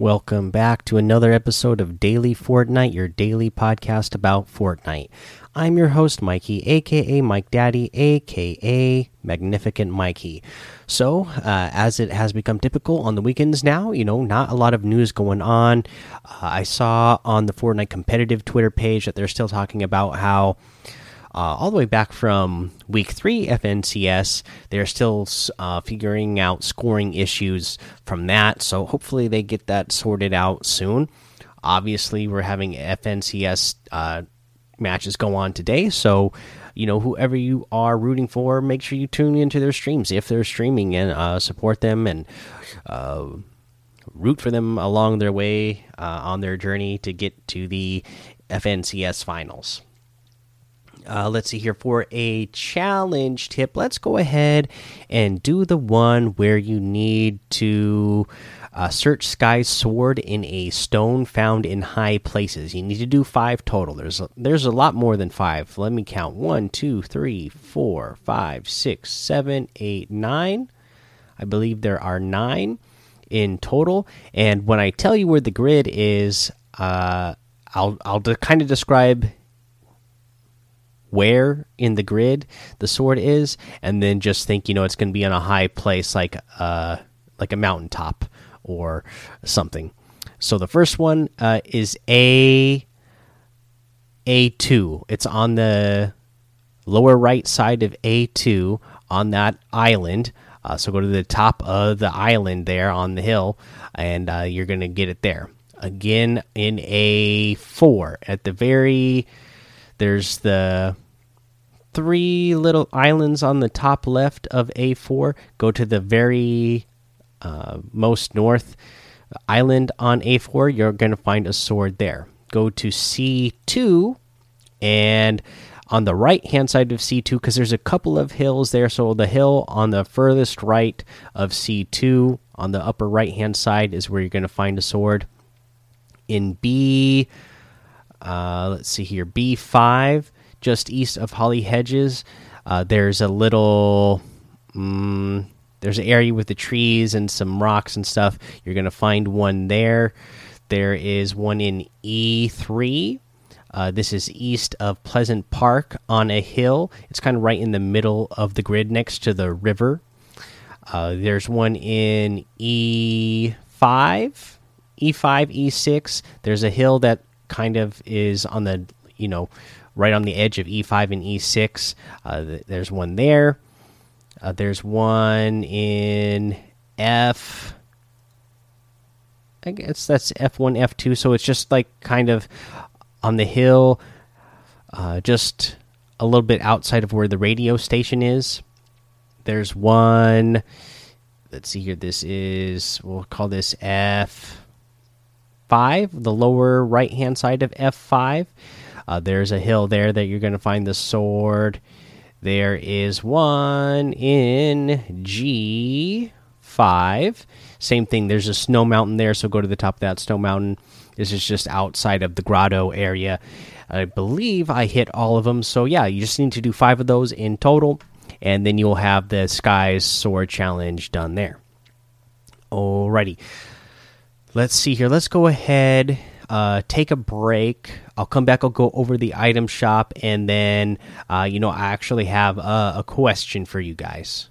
Welcome back to another episode of Daily Fortnite, your daily podcast about Fortnite. I'm your host, Mikey, aka Mike Daddy, aka Magnificent Mikey. So, uh, as it has become typical on the weekends now, you know, not a lot of news going on. Uh, I saw on the Fortnite competitive Twitter page that they're still talking about how. Uh, all the way back from week three FNCS. They're still uh, figuring out scoring issues from that, so hopefully they get that sorted out soon. Obviously, we're having FNCS uh, matches go on today, so you know whoever you are rooting for, make sure you tune into their streams if they're streaming and uh, support them and uh, root for them along their way uh, on their journey to get to the FNCS finals. Uh, let's see here for a challenge tip. Let's go ahead and do the one where you need to uh, search Skye's sword in a stone found in high places. You need to do five total. There's a, there's a lot more than five. Let me count: one, two, three, four, five, six, seven, eight, nine. I believe there are nine in total. And when I tell you where the grid is, uh, I'll I'll kind of describe where in the grid the sword is, and then just think you know it's going to be on a high place like uh like a mountaintop or something. So the first one uh, is a a two. It's on the lower right side of a two on that island. Uh, so go to the top of the island there on the hill, and uh, you're gonna get it there. Again in a four at the very there's the three little islands on the top left of A4. Go to the very uh, most north island on A4. You're going to find a sword there. Go to C2 and on the right hand side of C2 because there's a couple of hills there. So the hill on the furthest right of C2 on the upper right hand side is where you're going to find a sword. In B, uh, let's see here, B5, just east of Holly Hedges, uh, there's a little. Mm, there's an area with the trees and some rocks and stuff. You're going to find one there. There is one in E3. Uh, this is east of Pleasant Park on a hill. It's kind of right in the middle of the grid next to the river. Uh, there's one in E5, E5, E6. There's a hill that kind of is on the, you know, right on the edge of E5 and E6. Uh, there's one there. Uh, there's one in F. I guess that's F1, F2. So it's just like kind of on the hill, uh, just a little bit outside of where the radio station is. There's one. Let's see here. This is, we'll call this F5, the lower right hand side of F5. Uh, there's a hill there that you're going to find the sword. There is one in G5. Same thing. There's a snow mountain there, so go to the top of that snow mountain. This is just outside of the grotto area. I believe I hit all of them. So, yeah, you just need to do five of those in total, and then you'll have the Skye's Sword Challenge done there. Alrighty. Let's see here. Let's go ahead uh, take a break. I'll come back. I'll go over the item shop, and then uh, you know I actually have a, a question for you guys.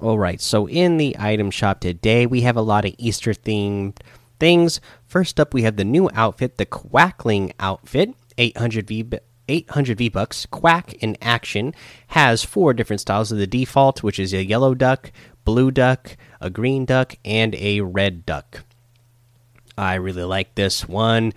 All right, so in the item shop today, we have a lot of Easter themed things. First up, we have the new outfit, the Quackling outfit, 800 V 800 V bucks. Quack in action has four different styles of the default, which is a yellow duck, blue duck, a green duck, and a red duck. I really like this one.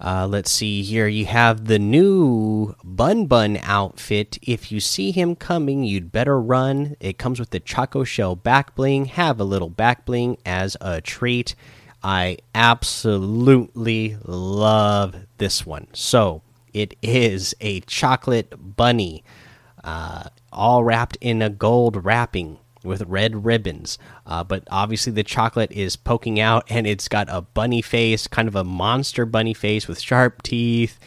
Uh, let's see here. You have the new Bun Bun outfit. If you see him coming, you'd better run. It comes with the Choco Shell back bling. Have a little back bling as a treat. I absolutely love this one. So it is a chocolate bunny, uh, all wrapped in a gold wrapping with red ribbons. Uh, but obviously, the chocolate is poking out, and it's got a bunny face, kind of a monster bunny face with sharp teeth.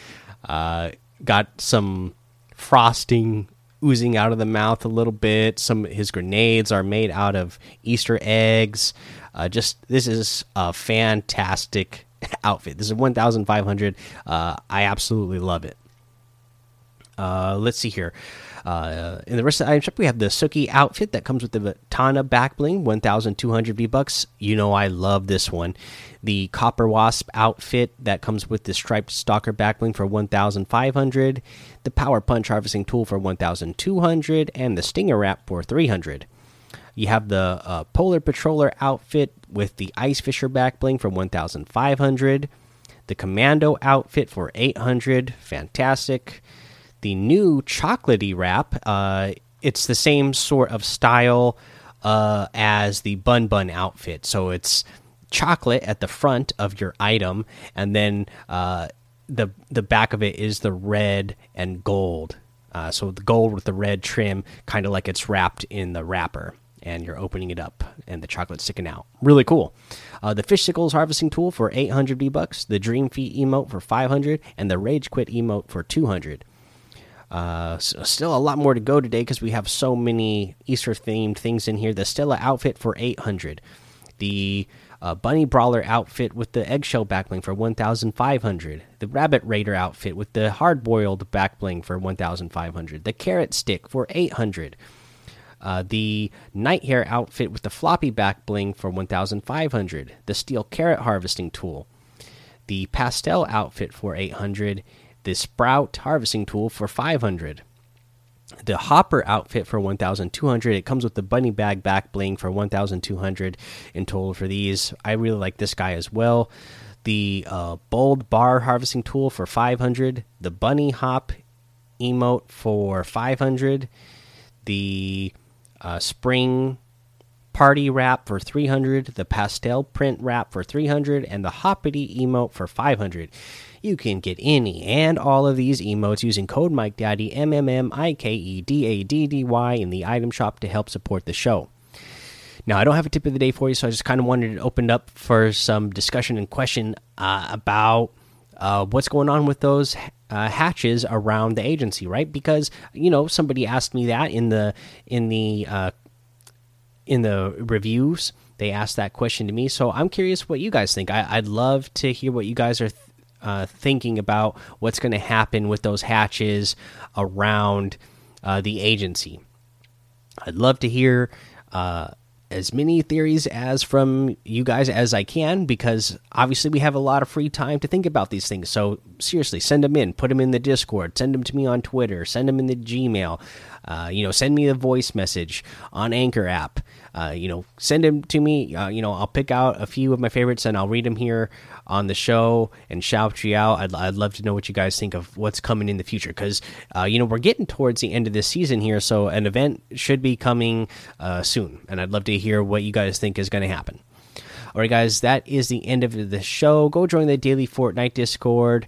Uh, got some frosting oozing out of the mouth a little bit. Some his grenades are made out of Easter eggs. Uh, just this is a fantastic outfit. This is 1,500. Uh, I absolutely love it. Uh, let's see here. Uh, in the rest of the item shop, we have the Suki outfit that comes with the Tana back bling, 1,200 V bucks. You know I love this one. The Copper Wasp outfit that comes with the striped stalker back bling for 1,500. The Power Punch harvesting tool for 1,200, and the Stinger wrap for 300. You have the uh, Polar Patroller outfit with the Ice Fisher back bling for 1,500. The Commando outfit for 800. Fantastic the new chocolatey wrap. Uh, it's the same sort of style uh, as the bun bun outfit. So it's chocolate at the front of your item, and then uh, the the back of it is the red and gold. Uh, so the gold with the red trim, kind of like it's wrapped in the wrapper, and you're opening it up, and the chocolate's sticking out. Really cool. Uh, the fish sickles harvesting tool for 800 V bucks, the dream feet emote for 500, and the rage quit emote for 200. Uh, still a lot more to go today because we have so many Easter themed things in here. The Stella outfit for 800. The uh, Bunny Brawler outfit with the eggshell backbling for 1,500. The Rabbit Raider outfit with the hard boiled backbling for 1,500. The Carrot Stick for 800. Uh, the Nitehare outfit with the floppy back bling for 1,500. The Steel Carrot Harvesting Tool. The Pastel outfit for 800 the Sprout harvesting tool for 500. The Hopper outfit for 1,200. It comes with the bunny bag back bling for 1,200 in total for these. I really like this guy as well. The uh, Bold Bar harvesting tool for 500. The Bunny Hop emote for 500. The uh, Spring Party wrap for 300. The Pastel Print wrap for 300. And the Hoppity emote for 500. You can get any and all of these emotes using code Mike Daddy M M M I K E D A D D Y in the item shop to help support the show. Now, I don't have a tip of the day for you, so I just kind of wanted to open up for some discussion and question uh, about uh, what's going on with those uh, hatches around the agency, right? Because you know somebody asked me that in the in the uh, in the reviews. They asked that question to me, so I'm curious what you guys think. I, would love to hear what you guys are uh, thinking about what's going to happen with those hatches around uh, the agency. I'd love to hear uh, as many theories as from you guys as I can because obviously we have a lot of free time to think about these things. So seriously, send them in, put them in the Discord, send them to me on Twitter, send them in the Gmail. Uh, you know, send me a voice message on Anchor app. Uh, you know, send them to me. Uh, you know, I'll pick out a few of my favorites and I'll read them here on the show and shout you out. I'd, I'd love to know what you guys think of what's coming in the future because, uh, you know, we're getting towards the end of this season here. So an event should be coming uh, soon. And I'd love to hear what you guys think is going to happen. All right, guys, that is the end of the show. Go join the daily Fortnite Discord.